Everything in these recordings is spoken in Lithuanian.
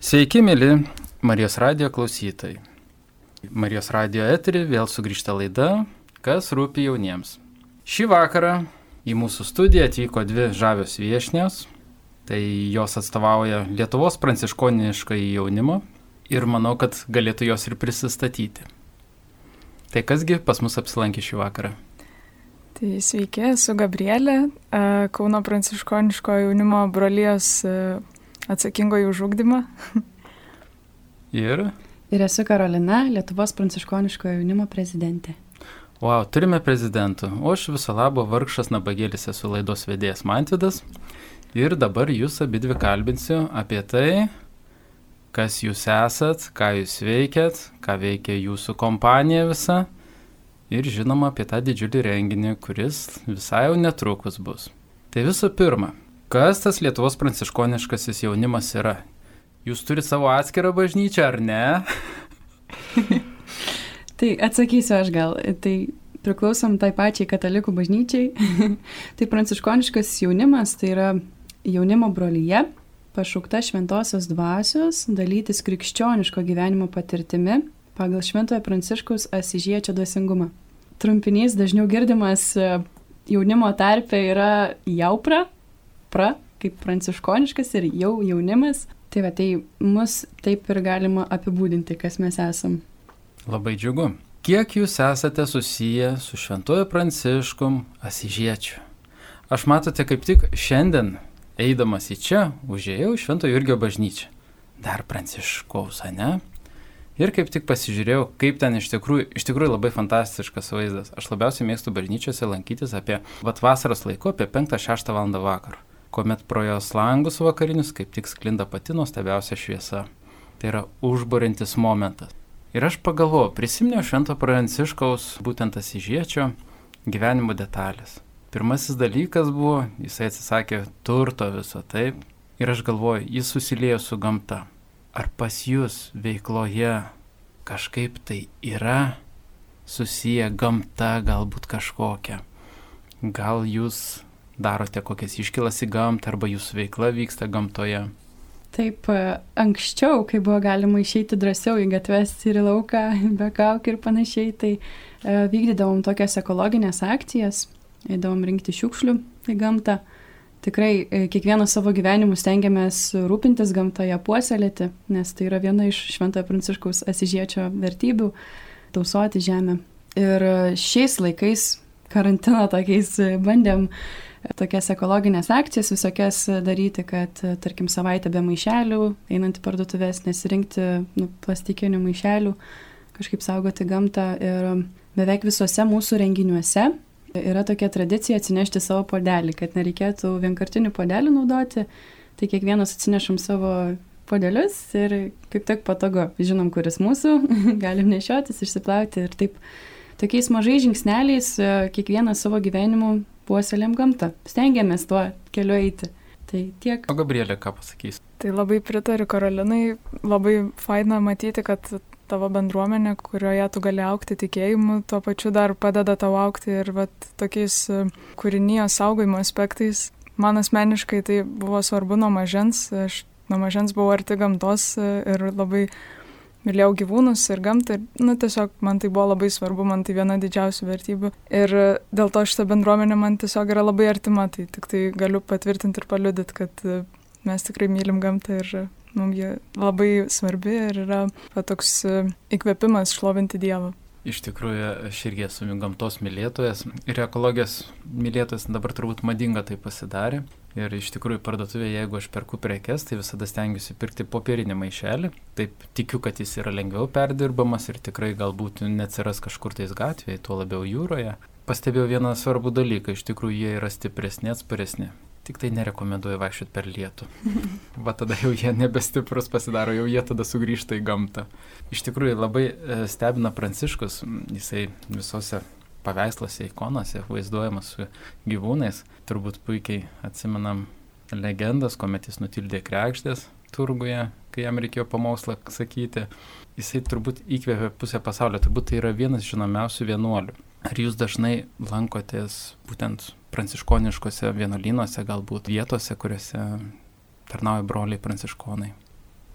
Sveiki, mėly Marijos radio klausytojai. Marijos radio eterį vėl sugrįžta laida, kas rūpi jauniems. Šį vakarą į mūsų studiją atvyko dvi žavios viešnios. Tai jos atstovauja Lietuvos pranciškonišką jaunimą ir manau, kad galėtų jos ir prisistatyti. Tai kasgi pas mus apsilankė šį vakarą? Tai sveiki, esu Gabrielė, Kauno pranciškoniško jaunimo brolijos atsakingoji už ūkdymą. Ir? Ir esu Karolina, Lietuvos pranciškoniško jaunimo prezidentė. Wow, turime prezidentų. O aš viso labo vargšas nabagėlis esu laidos vedėjas Mantvidas. Ir dabar jūs abi dvi kalbinsiu apie tai, kas jūs esat, ką jūs veikiat, ką veikia jūsų kompanija visa. Ir žinoma apie tą didžiulį renginį, kuris visai jau netrukus bus. Tai visų pirma, kas tas Lietuvos pranciškoniškasis jaunimas yra? Jūs turite savo atskirą bažnyčią ar ne? tai atsakysiu aš gal. Tai priklausom tai pačiai katalikų bažnyčiai. tai pranciškoniškas jaunimas tai yra jaunimo brolyje, pašaukta šventosios dvasios, dalytis krikščioniško gyvenimo patirtimi pagal šventojo pranciškaus asižiečio dvasingumą. Trumpinys dažniau girdimas e, jaunimo tarpe yra jaupra, pra, kaip pranciškoniškas ir jau jaunimas. Tai va, tai mus taip ir galima apibūdinti, kas mes esam. Labai džiugu. Kiek jūs esate susiję su Šventuoju Pranciškum Asižiečiu? Aš matote, kaip tik šiandien, eidamas į čia, užėjau Šventojo Jurgio bažnyčią. Dar Pranciškaus, ne? Ir kaip tik pasižiūrėjau, kaip ten iš tikrųjų, iš tikrųjų labai fantastiškas vaizdas. Aš labiausiai mėgstu bažnyčiose lankytis apie, vat vasaros laiku, apie 5-6 val. vakaro kuomet pro jos langus vakarinius kaip tik sklinda pati nuostabiausia šviesa. Tai yra užburintis momentas. Ir aš pagalvojau, prisiminiau Švento Pranciškaus būtent asižiečio gyvenimo detalės. Pirmasis dalykas buvo, jisai atsisakė turto viso taip. Ir aš galvoju, jis susiliejo su gamta. Ar pas jūs veikloje kažkaip tai yra susiję gamta galbūt kažkokia? Gal jūs darote kokias iškilas į gamtą arba jūsų veikla vyksta gamtoje? Taip, e, anksčiau, kai buvo galima išeiti drąsiau į gatves ir į lauką, be kaukių ir panašiai, tai e, vykdydavom tokias ekologinės akcijas, eidavom rinkti šiukšlių į gamtą. Tikrai e, kiekvieną savo gyvenimu stengiamės rūpintis gamtoje, puoselėti, nes tai yra viena iš Šventojo Pranciškaus asižiečio vertybių - tausoti žemę. Ir šiais laikais karantino tokiais bandėm tokias ekologinės akcijas visokias daryti, kad, tarkim, savaitę be maišelių, einant į parduotuvės, nesirinkti nu, plastikinių maišelių, kažkaip saugoti gamtą. Ir beveik visuose mūsų renginiuose yra tokia tradicija atsinešti savo podelį, kad nereikėtų vienkartinių podelių naudoti, tai kiekvienas atsinešam savo podelius ir kaip tik patogu, žinom, kuris mūsų, galim nešiotis, išsiplauti ir taip tokiais mažais žingsneliais kiekvieną savo gyvenimu puoselėm gamtą, stengiamės tuo keliu eiti. Tai tiek. O Gabrielė, ką pasakys? Tai labai pritariu Karolinai, labai faina matyti, kad tavo bendruomenė, kurioje tu gali aukti tikėjimu, tuo pačiu dar padeda tau aukti ir vat, tokiais e, kūrinijos saugojimo aspektais. Man asmeniškai tai buvo svarbu nuo mažens, aš nuo mažens buvau arti gamtos e, ir labai mylėjau gyvūnus ir gamtą ir, nu, tiesiog man tai buvo labai svarbu, man tai viena didžiausių vertybių. Ir dėl to šitą bendruomenę man tiesiog yra labai artima, tai tik tai galiu patvirtinti ir paliudyti, kad e, mes tikrai mylim gamtą ir mums jie labai svarbi ir yra toks e, įkvėpimas šlovinti Dievą. Iš tikrųjų, aš irgi esu gamtos mylėtojas ir ekologijos mylėtojas dabar turbūt madinga tai pasidarė. Ir iš tikrųjų parduotuvėje, jeigu aš perku prekes, tai visada stengiuosi pirkti popierinį maišelį. Taip tikiu, kad jis yra lengviau perdirbamas ir tikrai galbūt neatsiras kažkur tais gatvėje, tuo labiau jūroje. Pastebėjau vieną svarbų dalyką, iš tikrųjų jie yra stipresni, atsparesni. Tik tai nerekomenduoju vaikščioti per lietų. Va tada jau jie nebestiprus pasidaro, jau jie tada sugrįžta į gamtą. Iš tikrųjų labai e, stebina Pranciškus, jisai visose paveiksluose, ikonose vaizduojamas su gyvūnais. Turbūt puikiai atsimenam legendas, kuomet jis nutildė krekštės turguje, kai jam reikėjo pamokslą sakyti. Jisai turbūt įkvėpė pusę pasaulio, turbūt tai yra vienas žinomiausių vienuolių. Ar jūs dažnai lankotės būtent pranciškoniškose vienuolynuose, galbūt vietose, kuriuose tarnauja broliai pranciškonai?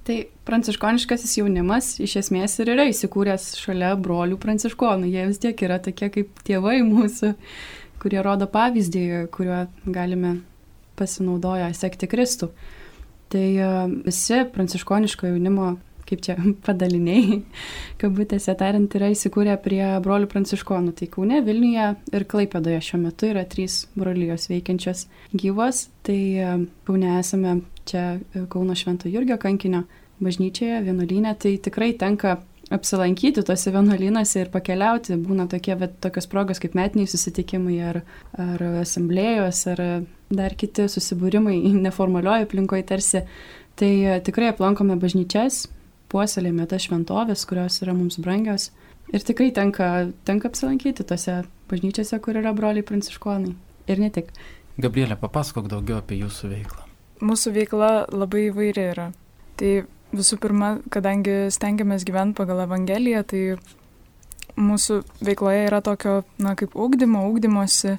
Tai pranciškoniškasis jaunimas iš esmės ir yra įsikūręs šalia brolių pranciškonų. Jie vis tiek yra tokie kaip tėvai mūsų, kurie rodo pavyzdį, kuriuo galime pasinaudoję sekti Kristų. Tai e, visi pranciškoniško jaunimo kaip čia padaliniai, kabutėse tariant, yra įsikūrę prie brolių pranciškonų. Tai Kaune, Vilniuje ir Klaipėdoje šiuo metu yra trys brolijos veikiančios gyvos. Tai e, Kaune esame čia e, Kauno Švento Jurgio kankinio bažnyčioje, vienuolynė. Tai tikrai tenka apsilankyti tuose vienuolynuose ir pakeliauti. Būna tokie, bet tokios progos kaip metiniai susitikimai ar, ar asamblėjos ar dar kiti susibūrimai neformalioje aplinkoje tarsi. Tai e, tikrai aplankome bažnyčias, puoselėjame tas šventovės, kurios yra mums brangios. Ir tikrai tenka, tenka apsilankyti tose bažnyčiose, kur yra broliai pranciškonai. Ir ne tik. Gabrielė, papasakok daugiau apie jūsų veiklą. Mūsų veikla labai įvairi yra. Tai visų pirma, kadangi stengiamės gyventi pagal Evangeliją, tai mūsų veikloje yra tokio, na, kaip ūkdymo, ūkdymosi,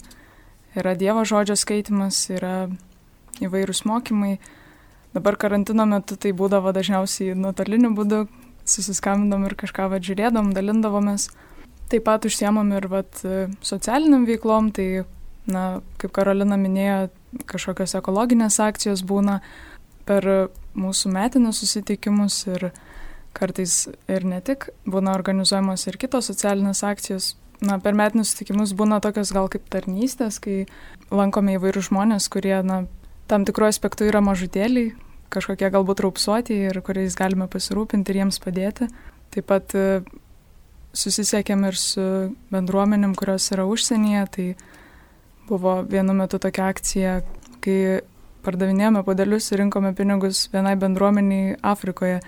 yra Dievo žodžio skaitimas, yra įvairūs mokymai, Dabar karantino metu tai būdavo dažniausiai nuotoliniu būdu, susiskambindom ir kažką vad žiūrėdom, dalindavomės. Taip pat užsiemam ir vat, socialiniam veiklom, tai, na, kaip Karolina minėjo, kažkokios ekologinės akcijos būna per mūsų metinius susitikimus ir kartais ir ne tik, būna organizuojamos ir kitos socialinės akcijos. Na, per metinius susitikimus būna tokios gal kaip tarnystės, kai lankome įvairių žmonės, kurie, na, tam tikrų aspektų yra mažutėliai, kažkokie galbūt raupsuoti ir kuriais galime pasirūpinti ir jiems padėti. Taip pat e, susisiekėm ir su bendruomenėm, kurios yra užsienyje. Tai buvo vienu metu tokia akcija, kai pardavinėjome podelius ir rinkome pinigus vienai bendruomeniai Afrikoje.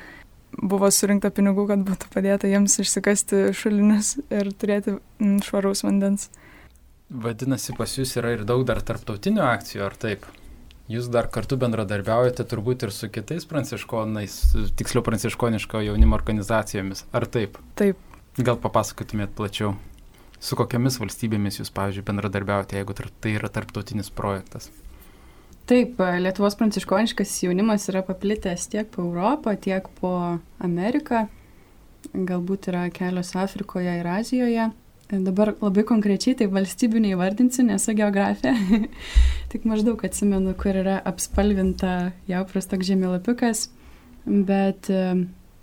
Buvo surinkta pinigų, kad būtų padėta jiems išsikasti šulinius ir turėti švaraus vandens. Vadinasi, pas jūs yra ir daug dar tarptautinių akcijų, ar taip? Jūs dar kartu bendradarbiaujate turbūt ir su kitais pranciškonais, tiksliau pranciškoniško jaunimo organizacijomis, ar taip? Taip. Gal papasakotumėt plačiau, su kokiamis valstybėmis jūs, pavyzdžiui, bendradarbiaujate, jeigu tai yra tarptautinis projektas? Taip, Lietuvos pranciškoniškas jaunimas yra paplitęs tiek po Europą, tiek po Ameriką, galbūt yra kelios Afrikoje ir Azijoje. Dabar labai konkrečiai tai valstybių neįvardinsiu, nesu geografė, tik maždaug atsimenu, kur yra apspalvinta jaupras toks žemėlapiukas, bet e,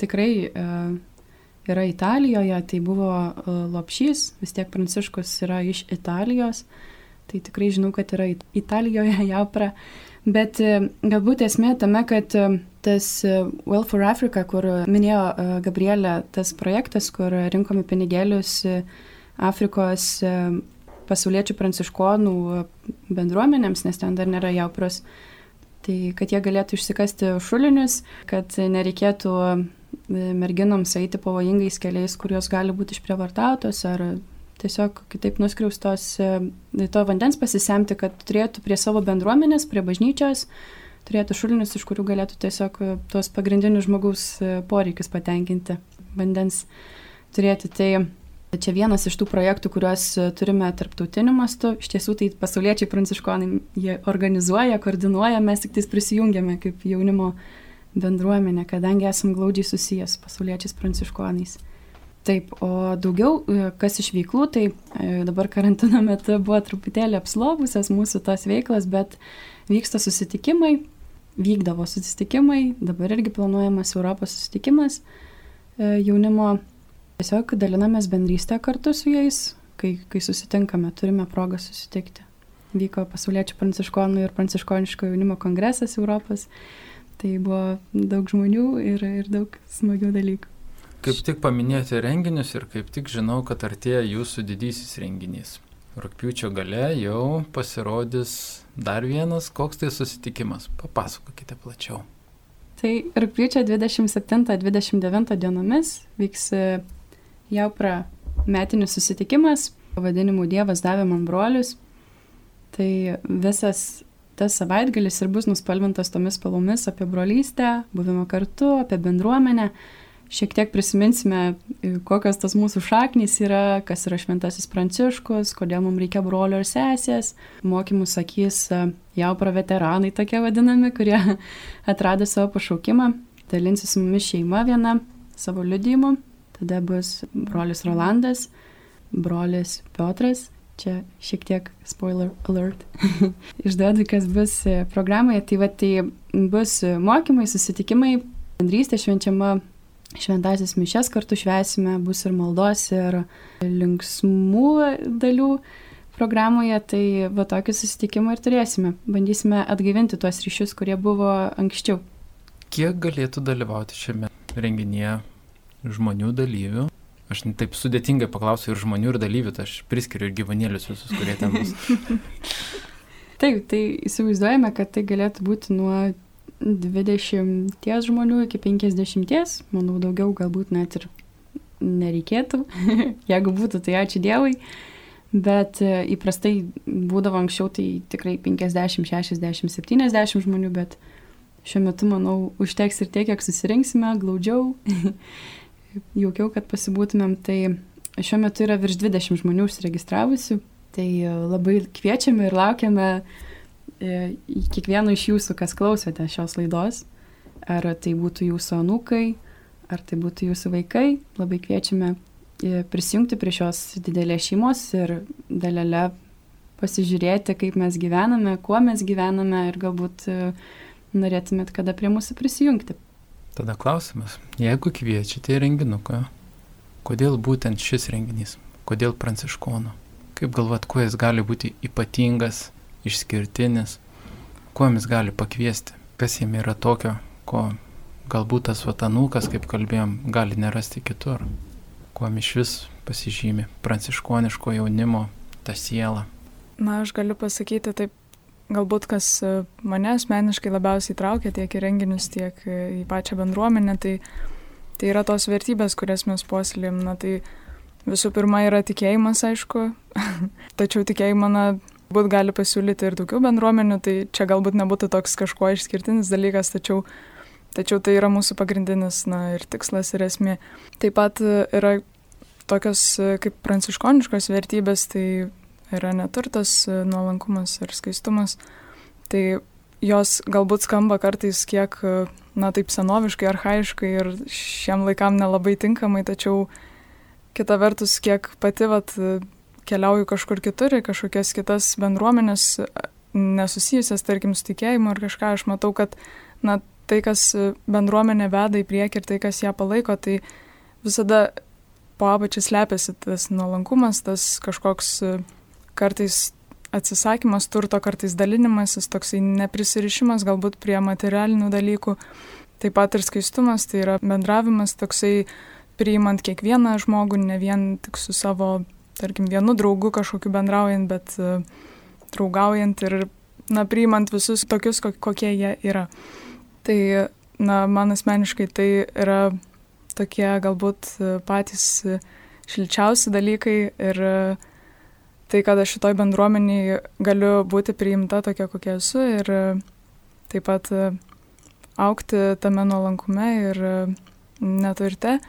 tikrai e, yra Italijoje, tai buvo e, lopšys, vis tiek Pranciškus yra iš Italijos, tai tikrai žinau, kad yra Italijoje jaupra, bet e, galbūt esmė tame, kad e, tas Well for Africa, kur minėjo Gabrielė, tas projektas, kur rinkomi pinigėlius, Afrikos pasauliečių pranciškonų bendruomenėms, nes ten dar nėra jaupros. Tai kad jie galėtų išsikasti šulinius, kad nereikėtų merginoms eiti pavojingais keliais, kurios gali būti išprievartautos ar tiesiog kitaip nuskriaustos, e, to vandens pasisemti, kad turėtų prie savo bendruomenės, prie bažnyčios, turėtų šulinius, iš kurių galėtų tiesiog tuos pagrindinius žmogaus poreikius patenkinti, vandens turėti. Tai Čia vienas iš tų projektų, kuriuos e, turime tarptautiniu mastu. Iš tiesų, tai pasauliečiai pranciškonai jie organizuoja, koordinuoja, mes tik tais prisijungiame kaip jaunimo bendruomenė, kadangi esam glaudžiai susijęs su pasauliečiais pranciškonais. Taip, o daugiau, e, kas iš veiklų, tai e, dabar karantino metu buvo truputėlį apslobusios mūsų tos veiklas, bet vyksta susitikimai, vykdavo susitikimai, dabar irgi planuojamas Europos susitikimas jaunimo Tiesiog dalinamės bendrystę kartu su jais, kai, kai susitinkame, turime progą susitikti. Vyko pasauliečių pranciškonų ir pranciškoniško jaunimo kongresas Europos. Tai buvo daug žmonių ir, ir daug smagių dalykų. Kaip tik paminėjote renginius ir kaip tik žinau, kad artėja jūsų didysis renginys. Rūpiučio gale jau pasirodys dar vienas, koks tai susitikimas. Papasakokite plačiau. Tai rūpiučio 27-29 dienomis vyks Jaupra metinis susitikimas, pavadinimu Dievas davė man brolius. Tai visas tas savaitgalis ir bus nuspalvintas tomis spalvomis apie brolystę, buvimą kartu, apie bendruomenę. Šiek tiek prisiminsime, kokios tas mūsų šaknys yra, kas yra šventasis pranciškus, kodėl mums reikia brolio ir sesės. Mokymus sakys jaupra veteranai tokie vadinami, kurie atrado savo pašaukimą. dalinsis su mumis šeima viena savo liudijimu. Tada bus brolis Rolandas, brolis Piotras. Čia šiek tiek spoiler alert. Išduodu, kas bus programoje. Tai va, tai bus mokymai, susitikimai, bendrystė švenčiama šventasis mišes kartu švesime, bus ir maldos, ir linksmų dalių programoje, tai va tokį susitikimą ir turėsime. Bandysime atgaivinti tuos ryšius, kurie buvo anksčiau. Kiek galėtų dalyvauti šiame renginyje žmonių dalyvių? Aš taip sudėtingai paklausiu ir žmonių, ir dalyvių, tai aš priskiriu ir gyvūnėlius visus, kurie ten bus. taip, tai įsivaizduojame, kad tai galėtų būti nuo 20 žmonių iki 50, manau daugiau galbūt net ir nereikėtų, jeigu būtų, tai ačiū Dievui, bet e, įprastai būdavo anksčiau tai tikrai 50, 60, 70 žmonių, bet šiuo metu, manau, užteks ir tiek, kiek susirinksime, glaudžiau, jaukiau, kad pasibūtumėm, tai šiuo metu yra virš 20 žmonių užsiregistravusių, tai e, labai kviečiame ir laukiame E, kiekvieno iš jūsų, kas klausote šios laidos, ar tai būtų jūsų anūkai, ar tai būtų jūsų vaikai, labai kviečiame e, prisijungti prie šios didelės šeimos ir dalelę pasižiūrėti, kaip mes gyvename, kuo mes gyvename ir galbūt norėtumėt kada prie mūsų prisijungti. Tada klausimas, jeigu kviečiate į renginuką, kodėl būtent šis renginys, kodėl pranciškonų? Kaip galvat, kuo jis gali būti ypatingas išskirtinis, kuo jis gali pakviesti, kas jame yra tokio, ko galbūt tas vatanūkas, kaip kalbėjom, gali nerasti kitur, kuo iš vis pasižymi pranciškoniško jaunimo ta siela. Na, aš galiu pasakyti taip, galbūt kas e, mane asmeniškai labiausiai traukia tiek į renginius, tiek e, į pačią bendruomenę, tai, tai yra tos vertybės, kurias mes puoselėjom. Na, tai visų pirma yra tikėjimas, aišku, tačiau tikėjimą, na, Būt gali pasiūlyti ir daugiau bendruomenių, tai čia galbūt nebūtų toks kažkuo išskirtinis dalykas, tačiau, tačiau tai yra mūsų pagrindinis na, ir tikslas ir esmė. Taip pat e, yra tokios kaip pranciškoniškos vertybės, tai yra neturtas, nuolankumas ir skaistumas. Tai jos galbūt skamba kartais kiek, na taip senoviškai, arhaiškai ir šiem laikam nelabai tinkamai, tačiau kita vertus, kiek pati vat, keliauju kažkur kitur kažkokias kitas bendruomenės nesusijusias, tarkim, su tikėjimu ar kažką, aš matau, kad na, tai, kas bendruomenė veda į priekį ir tai, kas ją palaiko, tai visada po apačią slepiasi tas nuolankumas, tas kažkoks kartais atsisakymas turto, kartais dalinimasis, toksai neprisirišimas galbūt prie materialinių dalykų, taip pat ir skaistumas, tai yra bendravimas toksai priimant kiekvieną žmogų, ne vien tik su savo tarkim, vienu draugu kažkokiu bendraujant, bet uh, draugaujant ir, na, priimant visus tokius, kokie jie yra. Tai, na, man asmeniškai tai yra tokie galbūt e, patys e, šilčiausi dalykai ir tai, kad aš šitoj bendruomeniai galiu būti priimta tokia, kokia esu ir taip pat aukti tame nuolankume ir neturte,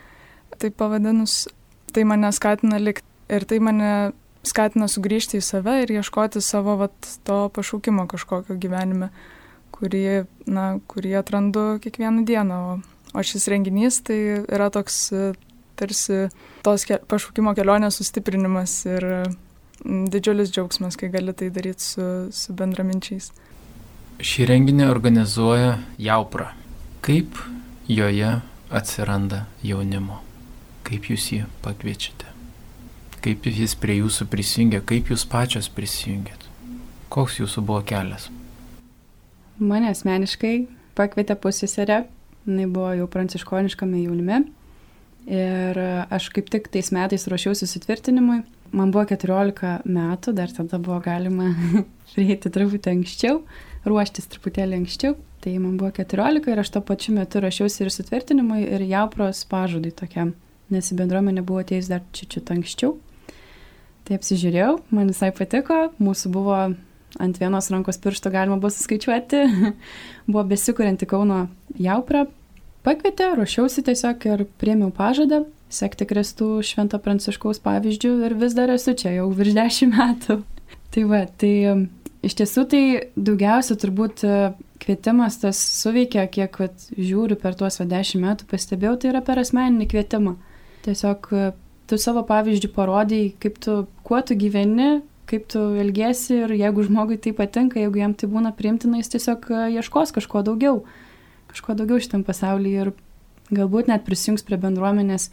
taip pavadinus, tai mane skatina likti Ir tai mane skatina sugrįžti į save ir ieškoti savo vat, to pašaukimo kažkokio gyvenime, kurį, na, kurį atrandu kiekvieną dieną. O, o šis renginys tai yra toks tarsi tos pašaukimo kelionės sustiprinimas ir didžiulis džiaugsmas, kai gali tai daryti su, su bendraminčiais. Šį renginį organizuoja Jaupra. Kaip joje atsiranda jaunimo? Kaip jūs jį pakviečiate? kaip jis prie jūsų prisijungia, kaip jūs pačios prisijungėt. Koks jūsų buvo kelias? Mane asmeniškai pakvietė pusėserė, jinai buvo jau pranciškoniškame jaunime. Ir aš kaip tik tais metais ruošiausi sutvirtinimui. Man buvo 14 metų, dar tada buvo galima prieiti truputį anksčiau, ruoštis truputėlį anksčiau. Tai man buvo 14 ir aš tuo pačiu metu ruošiausi ir sutvirtinimui, ir jaupros pažadai tokiam, nes į bendruomenę buvo atėjęs dar čičiut anksčiau. Tai apsižiūrėjau, man visai patiko, mūsų buvo ant vienos rankos piršto galima buvo suskaičiuoti, buvo besikurianti Kauno jaupra, pakvietė, ruošiausi tiesiog ir priemiau pažadą sekti Kristų Švento Pranciškaus pavyzdžių ir vis dar esu čia jau virš dešimt metų. Tai va, tai Iš tiesų tai daugiausia turbūt e, kvietimas tas suveikia, kiek vat, žiūriu per tuos va, dešimt metų, pastebėjau, tai yra per asmeninį kvietimą. Tiesiog e, tu savo pavyzdžių parodai, kaip tu, kuo tu gyveni, kaip tu elgiesi ir jeigu žmogui tai patinka, jeigu jam tai būna priimtina, jis tiesiog e, ieškos kažko daugiau, kažko daugiau šitam pasaulyje ir galbūt net prisijungs prie bendruomenės.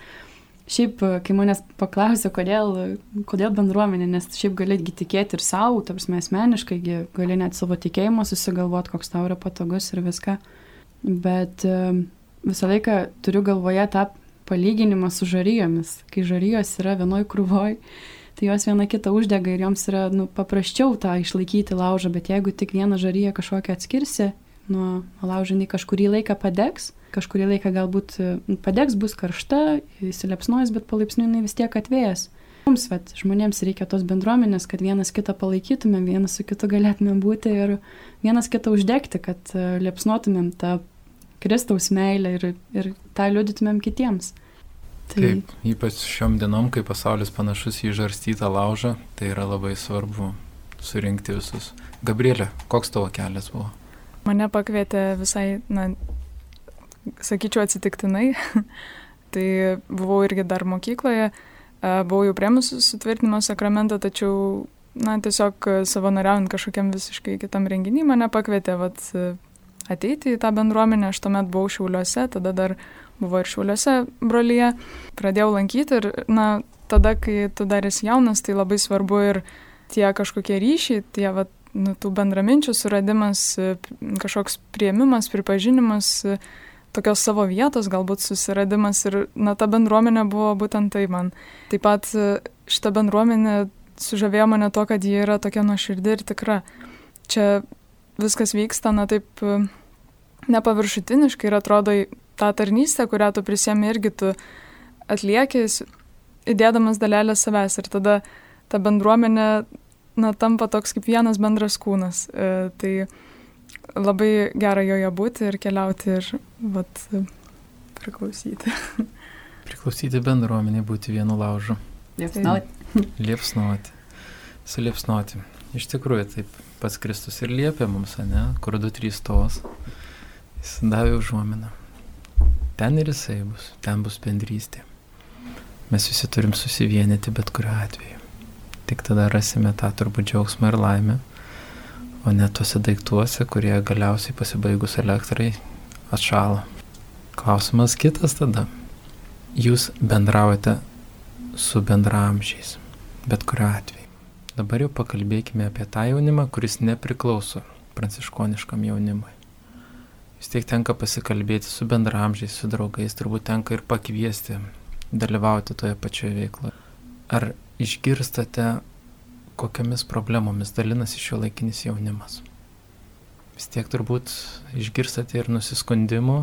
Šiaip, kai manęs paklausė, kodėl, kodėl bendruomenė, nes šiaip galėtgi tikėti ir savo, tarsi asmeniškai, gali net savo tikėjimą susigalvoti, koks tau yra patogus ir viską. Bet e, visą laiką turiu galvoje tą palyginimą su žaryjomis. Kai žaryjos yra vienoj krūvoj, tai jos viena kitą uždega ir joms yra nu, paprasčiau tą išlaikyti laužą, bet jeigu tik vieną žaryją kažkokią atskirsi nuo laužo, jinai kažkurį laiką padegs kažkurį laiką galbūt nu, padegs, bus karšta, įsilepsnojas, bet palaipsniui jinai vis tiek atvėjas. Mums, vat, žmonėms reikia tos bendruomenės, kad vienas kitą palaikytumėm, vienas su kitu galėtumėm būti ir vienas kitą uždegti, kad e, liepsnotumėm tą Kristaus meilę ir, ir tą liudytumėm kitiems. Tai... Taip, ypač šiom dienom, kai pasaulis panašus į žarstytą laužą, tai yra labai svarbu surinkti visus. Gabrielė, koks tavo kelias buvo? Mane pakvietė visai, na, sakyčiau, atsitiktinai. tai buvau irgi dar mokykloje, buvau jau priemus sutvirtinimo sakramentą, tačiau, na, tiesiog savanoriaujant kažkokiam visiškai kitam renginį mane pakvietė vat, ateiti į tą bendruomenę, aš tuomet buvau šiauliuose, tada dar buvo ir šiauliuose brolyje, pradėjau lankyti ir, na, tada, kai tu dar esi jaunas, tai labai svarbu ir tie kažkokie ryšiai, tie, vat, nu, tų bendraminčių suradimas, kažkoks prieimimas, pripažinimas, tokios savo vietos, galbūt susiradimas ir, na, ta bendruomenė buvo būtent tai man. Taip pat e, šita bendruomenė sužavėjo mane to, kad ji yra tokia nuoširdį ir tikra. Čia viskas vyksta, na, taip e, nepaviršutiniškai ir atrodo tą tarnystę, kurią tu prisėmė irgi tu atlieki, įdėdamas dalelę savęs ir tada ta bendruomenė, na, tampa toks kaip vienas bendras kūnas. E, tai labai gera joje būti ir keliauti ir vat, priklausyti. Priklausyti bendruomenė, būti vienu laužu. Liepsnuoti. Liepsnuoti. Suliepsnuoti. Iš tikrųjų, taip pats Kristus ir liepia mums, ne, kur du trys tos. Jis davė užuominą. Ten ir jisai bus, ten bus bendrystė. Mes visi turim susivienyti bet kuriuo atveju. Tik tada rasime tą turbūt džiaugsmą ir laimę o ne tuose daiktuose, kurie galiausiai pasibaigus elektrai atšala. Klausimas kitas tada. Jūs bendraujate su bendramžiais, bet kuriuo atveju. Dabar jau pakalbėkime apie tą jaunimą, kuris nepriklauso pranciškoniškam jaunimui. Vis tiek tenka pasikalbėti su bendramžiais, su draugais, turbūt tenka ir pakviesti dalyvauti toje pačioje veikloje. Ar išgirstate kokiamis problemomis dalinasi šio laikinis jaunimas. Vis tiek turbūt išgirstate ir nusiskundimų,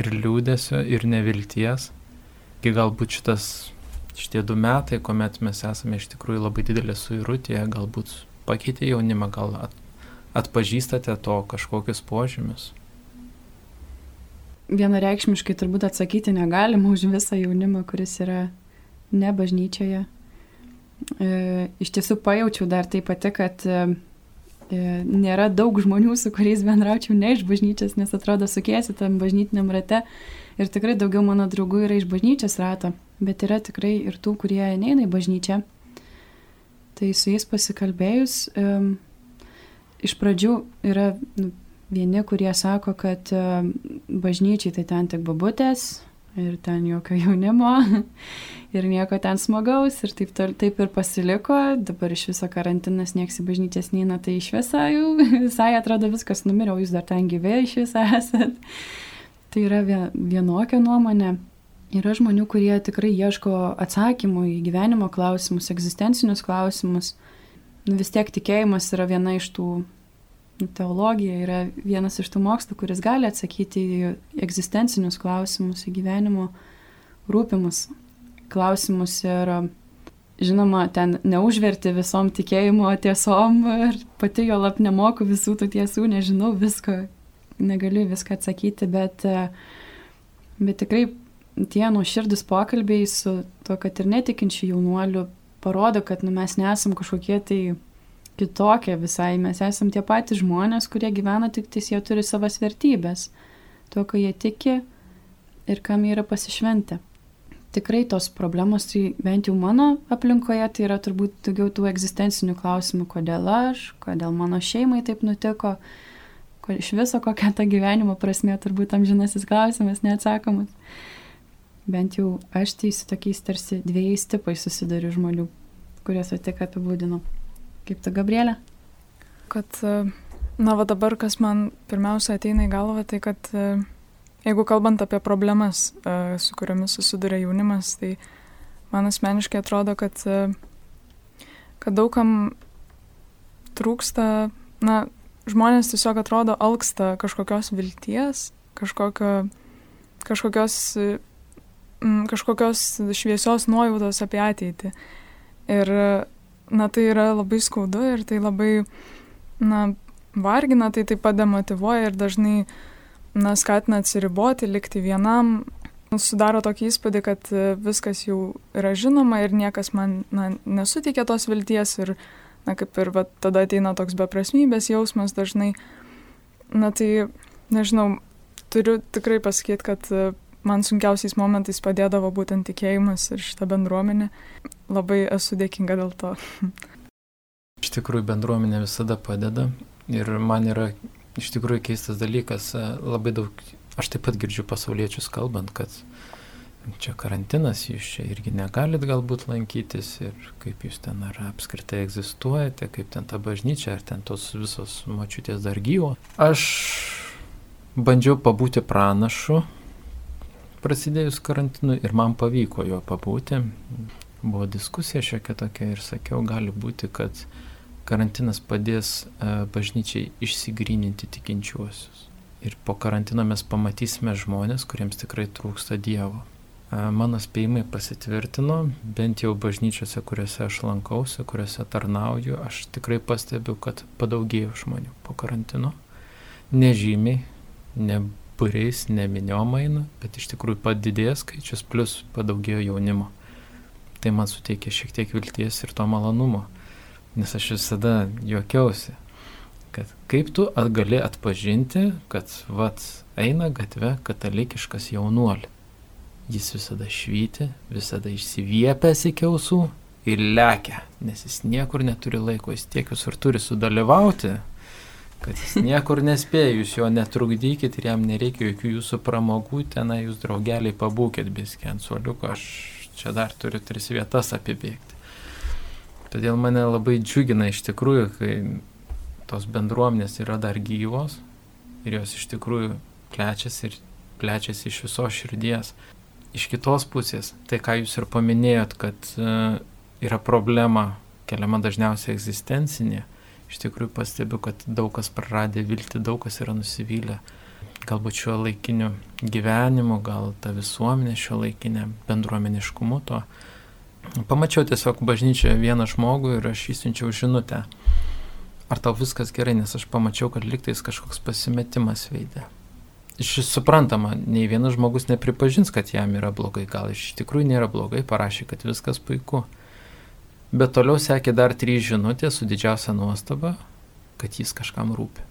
ir liūdėsio, ir nevilties. Kai galbūt šitas, šitie du metai, kuomet mes esame iš tikrųjų labai didelė suirutė, galbūt pakeitė jaunimą, gal at, atpažįstate to kažkokius požymius. Vienareikšmiškai turbūt atsakyti negalima už visą jaunimą, kuris yra ne bažnyčioje, iš tiesų pajaučiau dar tai pati, kad e, e, nėra daug žmonių, su kuriais bendraučiau ne iš bažnyčios, nes atrodo sukiesi tam bažnytiniam rate ir tikrai daugiau mano draugų yra iš bažnyčios rato, bet yra tikrai ir tų, kurie neina į bažnyčią. Tai su jais pasikalbėjus, um, iš pradžių yra nu, vieni, kurie sako, kad um, bažnyčiai tai ten tik babutės, ir ten jokio jaunimo ir nieko ten smagaus ir taip, taip ir pasiliko. Dabar iš viso karantinas nieks į bažnyčias neina, tai iš viso jau visai atrodo viskas numiriau, jūs dar ten gyvė iš viso esat. Tai yra vienokia nuomonė. Yra žmonių, kurie tikrai ieško atsakymų į gyvenimo klausimus, egzistencinius klausimus. Nu, vis tiek tikėjimas yra viena iš tų teologija yra vienas iš tų mokslų, kuris gali atsakyti į egzistencinius klausimus, į gyvenimo rūpimus klausimus ir žinoma, ten neužverti visom tikėjimo tiesom ir pati jo lap nemoku visų tų tiesų, nežinau visko, negaliu viską atsakyti, bet, bet tikrai tie nuoširdus pokalbiai su to, kad ir netikinčių jaunuolių parodo, kad nu, mes nesam kažkokie tai kitokia visai. Mes esam tie patys žmonės, kurie gyvena, tik tais jie turi savas vertybės. Tuo, ką jie tiki ir kam jie yra pasišventę. Tikrai tos problemos, tai bent jau mano aplinkoje, tai yra turbūt daugiau tų egzistencinių klausimų, kodėl aš, kodėl mano šeimai taip nutiko, iš viso kokia ta gyvenimo prasme, turbūt amžinasis klausimas neatsakomas. Bent jau aš tai su tokiais tarsi dviejais tipais susidariu žmonių, kuriuos tik apibūdinau. Kaip tu, Gabrielė? Kad, na, va dabar, kas man pirmiausia ateina į galvą, tai kad jeigu kalbant apie problemas, su kuriomis susiduria jaunimas, tai man asmeniškai atrodo, kad, kad daugam trūksta, na, žmonės tiesiog atrodo alksta kažkokios vilties, kažkokio, kažkokios, kažkokios šviesios nuojautos apie ateitį. Ir na, tai yra labai skaudu ir tai labai, na, vargina, tai taip pat demotivuoja ir dažnai, na, skatina atsiriboti, likti vienam. Sudaro tokį įspūdį, kad viskas jau yra žinoma ir niekas man, na, nesuteikia tos vilties ir, na, kaip ir va, tada ateina toks beprasmybės jausmas dažnai. Na, tai, nežinau, turiu tikrai pasakyti, kad man sunkiausiais momentais padėdavo būtent tikėjimas ir šitą bendruomenę. Labai esu dėkinga dėl to. Iš tikrųjų, bendruomenė visada padeda ir man yra iš tikrųjų keistas dalykas, labai daug, aš taip pat girdžiu pasauliečius kalbant, kad čia karantinas, jūs čia irgi negalit galbūt lankytis ir kaip jūs ten ar apskritai egzistuojate, kaip ten ta bažnyčia, ar ten tos visos mačiutės dar gyvo. Aš bandžiau pabūti pranašu, prasidėjus karantinui ir man pavyko jo pabūti. Buvo diskusija šiokia tokia ir sakiau, gali būti, kad karantinas padės e, bažnyčiai išsigryninti tikinčiuosius. Ir po karantino mes pamatysime žmonės, kuriems tikrai trūksta Dievo. E, mano spėjimai pasitvirtino, bent jau bažnyčiose, kuriuose aš lankausi, kuriuose tarnauju, aš tikrai pastebiu, kad padaugėjo žmonių po karantino. Nežymiai, ne būriais, ne miniom eina, bet iš tikrųjų padidėjo skaičius, plus padaugėjo jaunimo. Tai man suteikė šiek tiek vilties ir to malonumo, nes aš visada juokiausi, kad kaip tu gali atpažinti, kad vat eina gatve katalikiškas jaunuolis. Jis visada švyti, visada išsiviepęs iki ausų ir lekia, nes jis niekur neturi laiko, jis tiek ir turi sudalyvauti kad jis niekur nespėja, jūs jo netrukdykit ir jam nereikia jokių jūsų pramogų, tenai jūs draugeliai pabūkit biskį ant suoliuko, aš čia dar turiu tris vietas apibėgti. Todėl mane labai džiugina iš tikrųjų, kai tos bendruomenės yra dar gyvos ir jos iš tikrųjų plečiasi ir plečiasi iš viso širdies. Iš kitos pusės, tai ką jūs ir paminėjot, kad uh, yra problema keliama dažniausiai egzistencinė, iš tikrųjų pastebiu, kad daug kas praradė viltį, daug kas yra nusivylę. Galbūt šiuo laikiniu gyvenimu, gal ta visuomenė šio laikinė bendruomeniškumu to. Pamačiau tiesiog bažnyčioje vieną žmogų ir aš įsiunčiau žinutę. Ar tau viskas gerai, nes aš pamačiau, kad liktais kažkoks pasimetimas veidė. Iš suprantama, nei vienas žmogus nepripažins, kad jam yra blogai, gal iš tikrųjų nėra blogai, parašė, kad viskas puiku. Bet toliau sekė dar trys žinutės su didžiausia nuostaba, kad jis kažkam rūpi.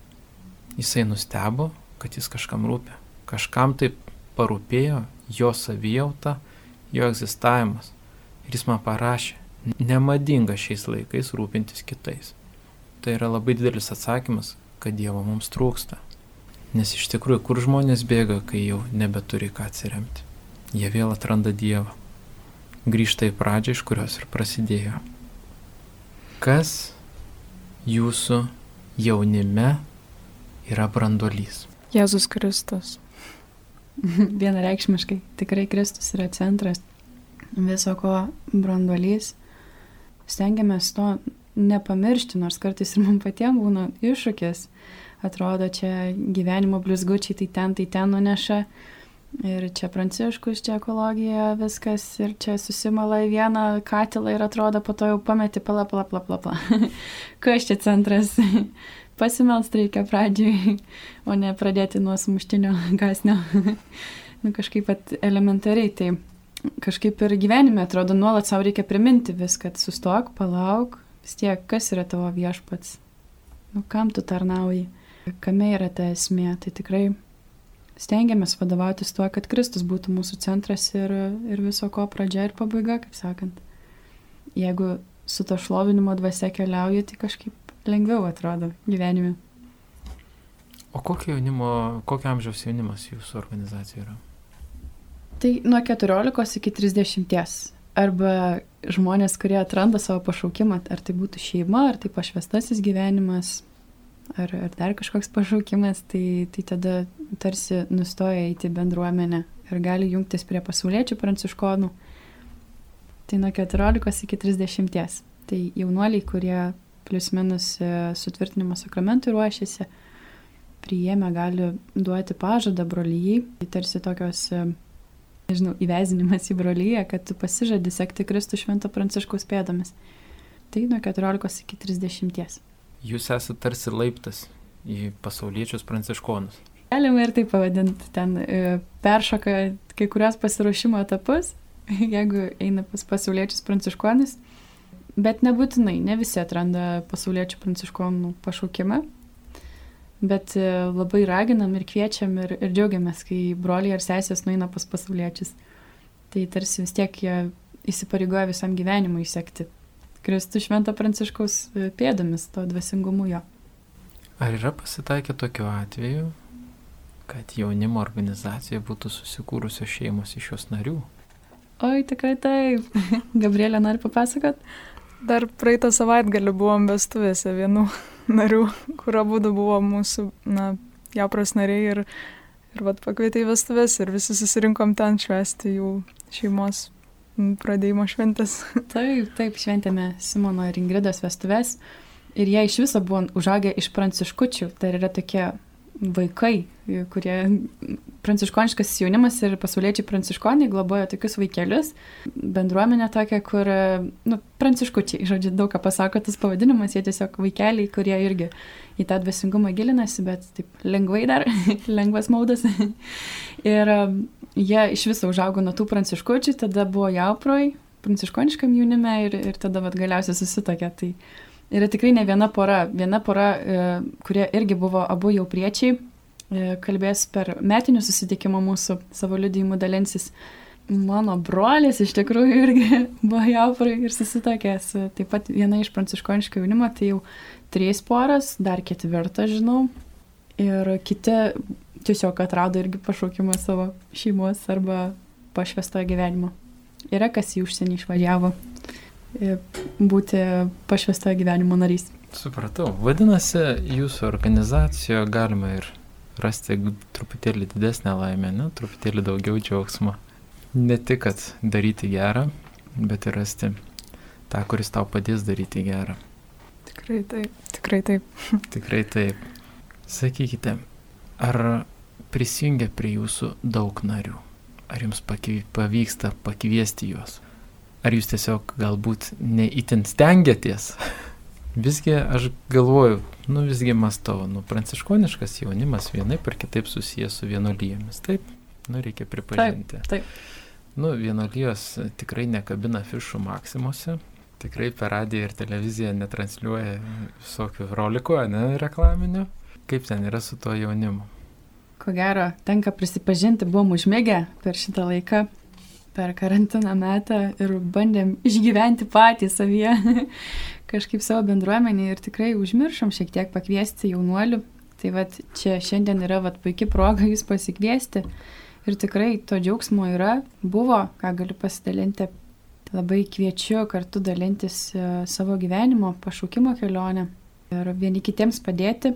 Jisai nustebo, kad jis kažkam rūpi. Kažkam taip parūpėjo jo savijauta, jo egzistavimas. Ir jis man parašė, nemadinga šiais laikais rūpintis kitais. Tai yra labai didelis atsakymas, kad Dievo mums trūksta. Nes iš tikrųjų, kur žmonės bėga, kai jau nebeturi ką atsiremti. Jie vėl atranda Dievą. Grįžta į pradžią, iš kurios ir prasidėjo. Kas jūsų jaunime yra brandolys? Jėzus Kristus. Vienareikšmiškai, tikrai Kristus yra centras viso ko brandolys. Stengiamės to nepamiršti, nors kartais ir mums patiems būna iššūkis. Atrodo, čia gyvenimo blizgučiai tai ten, tai ten nuneša. Ir čia pranciškus, čia ekologija, viskas, ir čia susimala į vieną katilą ir atrodo, po to jau pameti, pala, pala, pala, pala. pala. Kas čia centras? Pasimelst reikia pradžiui, o ne pradėti nuo sumuštinio gasnio. nu, kažkaip pat elementariai, tai kažkaip ir gyvenime atrodo, nuolat savo reikia priminti vis, kad sustok, palauk, vis tiek, kas yra tavo viešpats, nu, kam tu tarnauji, kame yra ta esmė, tai tikrai stengiamės vadovautis tuo, kad Kristus būtų mūsų centras ir, ir viso ko pradžia ir pabaiga, kaip sakant. Jeigu su to šlovinimo dvasia keliauji, tai kažkaip lengviau atrodo gyvenime. O kokio jaunimo, kokio amžiaus jaunimas jūsų organizacijoje yra? Tai nuo 14 iki 30. Arba žmonės, kurie atranda savo pašaukimą, ar tai būtų šeima, ar tai pašvestasis gyvenimas, ar, ar dar kažkoks pašaukimas, tai, tai tada tarsi nustoja eiti bendruomenę ir gali jungtis prie pasauliečių pranciškonų. Tai nuo 14 iki 30. Tai jaunuoliai, kurie plius minus e, sutvirtinimo sakramentui ruošiasi, priėmę gali duoti pažadą brolyjai. Tai tarsi tokios, e, nežinau, įvezinimas į brolyje, kad tu pasižadi sekti Kristų švento pranciškaus pėdomis. Tai nuo 14 iki 30 jūs esate tarsi laiptas į pasauliečius pranciškonus. Galima ir taip pavadinti, ten e, peršoka kai kurios pasiruošimo etapus, jeigu eina pas pasauliečius pranciškonus, bet nebūtinai, ne visi atranda pasauliečių pranciškonų pašaukimą, bet e, labai raginam ir kviečiam ir, ir džiaugiamės, kai broliai ar sesės nueina pas pasauliečius. Tai tarsi vis tiek jie įsipareigoja visam gyvenimui sekti Kristų šventą pranciškaus e, pėdomis, to dvasingumu jo. Ar yra pasitaikę tokiu atveju, kad jaunimo organizacija būtų susikūrusios šeimos iš jos narių? Oi, tikrai taip. Gabrielė nori papasakot? Dar praeitą savaitgalį buvom vestuvėse vienų narių, kur abu buvo mūsų, na, japros nariai ir, ir vad pakvietė į vestuvės ir visi susirinkom ten švesti jų šeimos pradėjimo šventės. Taip, taip, šventėme Simono ir Ingridos vestuves. Ir jie iš viso buvo užaugę iš pranciškučių. Tai yra tokie vaikai, kurie pranciškoniškas jaunimas ir pasauliečiai pranciškoniai globoja tokius vaikelius. Bendruomenė tokia, kur, nu, pranciškučiai, žodžiu, daug ką pasako tas pavadinimas, jie tiesiog vaikeliai, kurie irgi į tą dvasingumą gilinasi, bet taip lengvai dar, lengvas maudas. ir jie iš viso užaugo nuo tų pranciškučių, tada buvo jauproj, pranciškoniškam jaunime ir, ir tada vat, galiausiai susitokė. Tai yra tikrai ne viena pora, viena pora, e, kurie irgi buvo abu jau priečiai, e, kalbės per metinių susitikimą mūsų savo liudijimu dalinsis. Mano brolis iš tikrųjų irgi buvo jauproj ir susitokęs. Taip pat viena iš pranciškoniško jaunimo, tai jau trys poras, dar ketvirtą žinau. Ir kiti tiesiog atrado irgi pašaukimą savo šeimos arba pašvestojo gyvenimo. Yra kas į užsienį išvažiavo e, būti pašvestojo gyvenimo narys. Supratau. Vadinasi, jūsų organizacijoje galima ir rasti truputėlį didesnę laimę, ne? truputėlį daugiau džiaugsmo. Ne tik, kad daryti gerą, bet ir rasti tą, kuris tau padės daryti gerą. Tikrai taip, tikrai taip. tikrai taip. Sakykite, ar prisijungia prie jūsų daug narių? Ar jums pavyksta pakviesti juos? Ar jūs tiesiog galbūt neįtin stengiatės? Visgi aš galvoju, nu visgi mastau, nu pranciškoniškas jaunimas vienai per kitaip susijęs su vienolyjomis, taip? Nu reikia pripažinti. Taip, taip. Nu vienolyjos tikrai nekabina fišų maksimuose, tikrai per radiją ir televiziją netransliuoja visokių rolikų, ne reklaminių. Kaip ten yra su tuo jaunimu? Ko gero, tenka prisipažinti, buvom užmėgę per šitą laiką, per karantiną metą ir bandėm išgyventi patį savyje kažkaip savo bendruomenį ir tikrai užmiršom šiek tiek pakviesti jaunuolių. Tai vad čia šiandien yra vad puikia proga jūs pasikviesti ir tikrai to džiaugsmo yra, buvo, ką galiu pasidalinti. Labai kviečiu kartu dalintis e, savo gyvenimo, pašaukimo kelionę ir vieni kitiems padėti.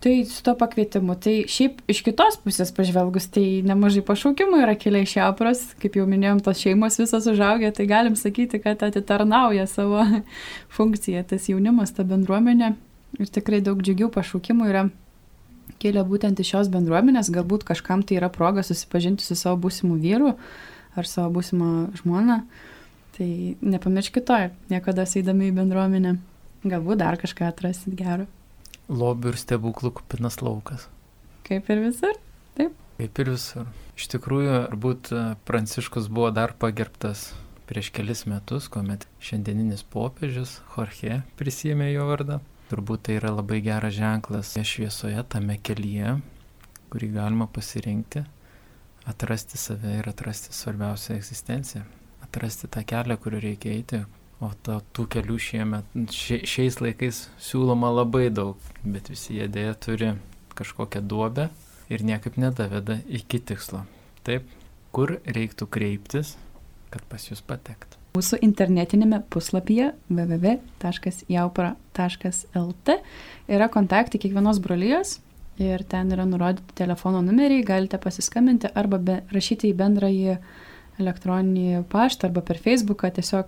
Tai su to pakvietimu. Tai šiaip iš kitos pusės pažvelgus, tai nemažai pašaukimų yra keliai iš apras, kaip jau minėjom, tos šeimos visos užaugę, tai galim sakyti, kad atitarnauja savo funkciją tas jaunimas, ta bendruomenė. Ir tikrai daug džiugių pašaukimų yra kilę būtent iš šios bendruomenės, galbūt kažkam tai yra proga susipažinti su savo būsimu vyru ar savo būsimą žmoną. Tai nepamirškite to, niekada eidami į bendruomenę. Galbūt dar kažką atrasit gero lobių ir stebuklų kupinas laukas. Kaip ir visur, taip. Kaip ir visur. Iš tikrųjų, turbūt e, Pranciškus buvo dar pagerbtas prieš kelis metus, kuomet šiandieninis popiežius Jorge prisėmė jo vardą. Turbūt tai yra labai geras ženklas šviesoje tame kelyje, kurį galima pasirinkti, atrasti save ir atrasti svarbiausią egzistenciją, atrasti tą kelią, kuriuo reikia eiti. O to, tų kelių šiemet, šia, šiais laikais siūloma labai daug, bet visi jie dėja turi kažkokią duobę ir niekaip nedaveda iki tikslo. Taip, kur reiktų kreiptis, kad pas jūs patektų. Mūsų internetinėme puslapyje www.jaupra.lt yra kontaktai kiekvienos brolyjos ir ten yra nurodyti telefono numeriai, galite pasiskambinti arba be, rašyti į bendrąjį elektroninį paštą arba per Facebooką tiesiog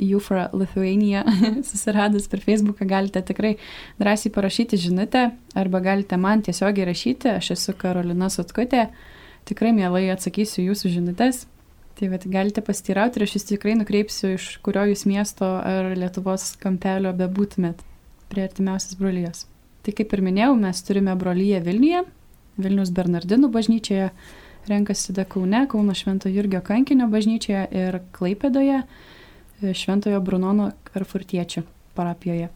Jufra Lithuania susiradus per Facebooką galite tikrai drąsiai parašyti žinutę arba galite man tiesiogiai rašyti, aš esu Karolina Sotkutė, tikrai mielai atsakysiu jūsų žinutės. Tai bet galite pastirauti ir aš jūs tikrai nukreipsiu, iš kurio jūs miesto ar Lietuvos kampelio bebūtumėt prie artimiausias brolyjos. Tai kaip ir minėjau, mes turime brolyje Vilniuje, Vilnius Bernardinų bažnyčioje, renkasi tada Kaune, Kauno Švento Jurgio kankinio bažnyčioje ir Klaipėdoje. Šventojo Brunono Karfurtiečių parapijoje.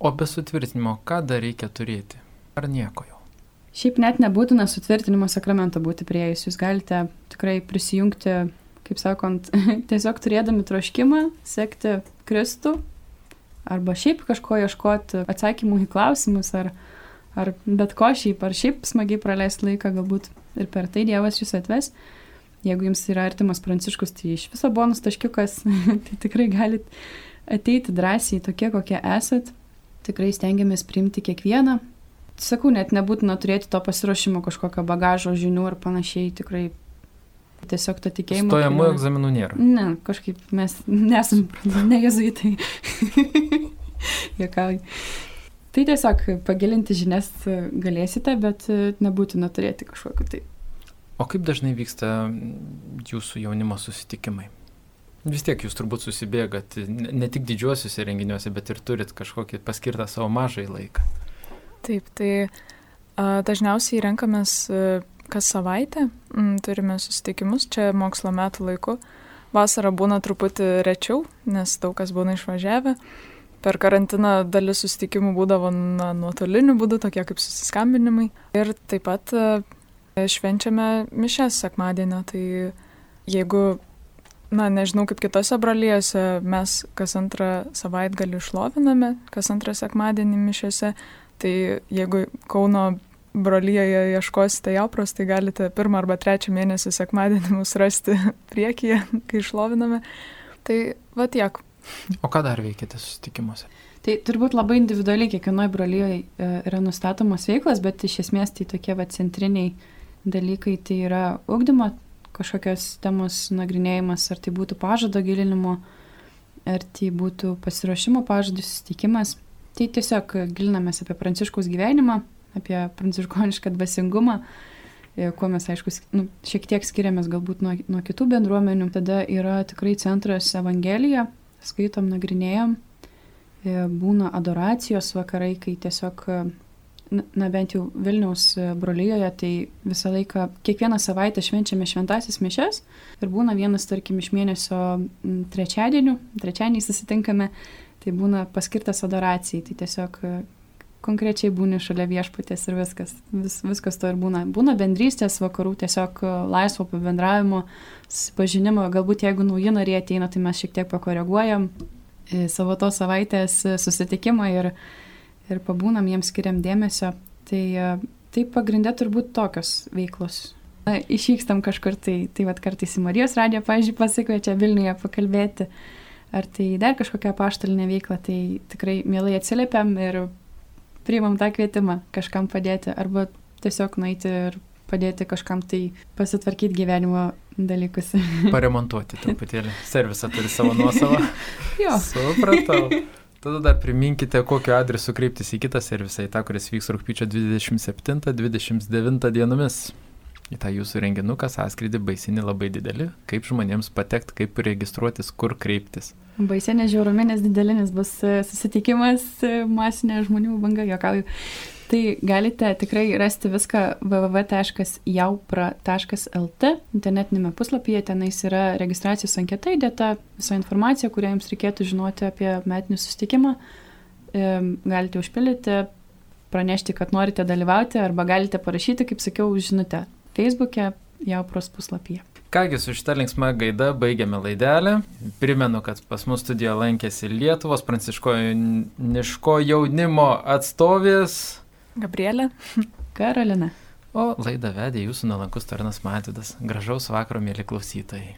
O be sutvirtinimo, ką dar reikia turėti? Ar nieko jau? Šiaip net nebūtina sutvirtinimo sakramento būti prieėjus. Jūs galite tikrai prisijungti, kaip sakant, tiesiog turėdami troškimą, sekti Kristų arba šiaip kažko ieškoti atsakymų į klausimus ar, ar bet ko šiaip, ar šiaip smagiai praleisti laiką, galbūt ir per tai Dievas jūs atves. Jeigu jums yra artimas pranciškus, tai iš viso bonus taškiukas, tai tikrai galit ateiti drąsiai tokie, kokie esat. Tikrai stengiamės priimti kiekvieną. Sakau, net nebūtina turėti to pasiruošimo kažkokio bagažo žinių ar panašiai, tikrai tiesiog to tikėjimo. Stojamų egzaminų nėra. Ne, kažkaip mes nesam, ne jezuitai. Jokauju. Tai tiesiog pagilinti žinias galėsite, bet nebūtina turėti kažkokiu tai O kaip dažnai vyksta jūsų jaunimo susitikimai? Vis tiek jūs turbūt susibėgat ne tik didžiuosiuose renginiuose, bet ir turit kažkokį paskirtą savo mažai laiką. Taip, tai a, dažniausiai renkamės a, kas savaitę, m, turime susitikimus čia mokslo metų laiku. Vasara būna truputį rečiau, nes daug kas būna išvažiavę. Per karantiną dalis susitikimų būdavo na, nuotoliniu būdu, tokie kaip susiskambinimai. Ir taip pat a, švenčiame mišes sekmadienio, tai jeigu, na, nežinau kaip kitose brolyjose, mes kas antrą savaitgalį išloviname, kas antrą sekmadienį mišėse, tai jeigu Kauno brolyje ieškosite jaupros, tai galite pirmą arba trečią mėnesį sekmadienį mus rasti priekyje, kai išloviname. Tai va tiek. O ką dar veikite susitikimuose? Tai turbūt labai individualiai kiekvienoje brolyje yra nustatomos veiklas, bet iš esmės tai tokie va centriniai dalykai tai yra ugdymo kažkokios temos nagrinėjimas, ar tai būtų pažado gilinimo, ar tai būtų pasiruošimo pažadų susitikimas. Tai tiesiog gilinamės apie pranciškaus gyvenimą, apie pranciškonišką dvasingumą, e, kuo mes, aišku, nu, šiek tiek skiriamės galbūt nuo, nuo kitų bendruomenių. Tada yra tikrai centras Evangelija, skaitom, nagrinėjom, e, būna adoracijos vakarai, kai tiesiog na bent jau Vilniaus e, brolyjoje, tai visą laiką, kiekvieną savaitę švenčiame šventasis mišes ir būna vienas, tarkim, iš mėnesio trečiadienių, trečiadienį susitinkame, tai būna paskirtas adoracijai, tai tiesiog e, konkrečiai būni šalia viešputės ir viskas, vis, viskas to ir būna. Būna bendrystės vakarų, tiesiog e, laisvo pabendravimo, susipažinimo, galbūt jeigu nauji nariai ateina, tai mes šiek tiek pakoreguojam savo tos savaitės susitikimą ir ir pabūnam, jiems skiriam dėmesio. Tai, e, tai pagrindė turbūt tokios veiklos. Na, išvykstam kažkur, tai, tai vad kartais į Marijos radiją, pažiūrėjau, pasikviečia Vilniuje pakalbėti, ar tai dar kažkokia paštalinė veikla, tai tikrai mielai atsiliepiam ir priimam tą kvietimą kažkam padėti, arba tiesiog nueiti ir padėti kažkam tai pasitvarkyti gyvenimo dalykus. Paremontuoti truputėlį. Servisą turi savo nuosavą. jo. Supratau. Tada dar priminkite, kokiu adresu kreiptis į kitą servisą, į tą, kuris vyks rūpiučio 27-29 dienomis. Į tą jūsų renginuką sąskrydį baisinį labai didelį. Kaip žmonėms patekti, kaip registruotis, kur kreiptis. Baisinė žiauruminės didelinis bus e, susitikimas, e, masinė žmonių banga, jokauju. Tai galite tikrai rasti viską www.jaupra.lt internetinėme puslapyje, tenais yra registracijos anketa įdėta, visa informacija, kurią jums reikėtų žinoti apie metinį susitikimą. Galite užpildyti, pranešti, kad norite dalyvauti arba galite parašyti, kaip sakiau, žinutę Facebook'e, Jaupros puslapyje. Kągi su šitą linksmą gaidą baigiame laidelę. Primenu, kad pas mus studijoje lankėsi Lietuvos pranciškoniško jaunimo atstovės Gabrielė. Karolina. O laidą vedė jūsų nalankus tarnas Matydas. Gražaus vakaro, mėly klausytojai.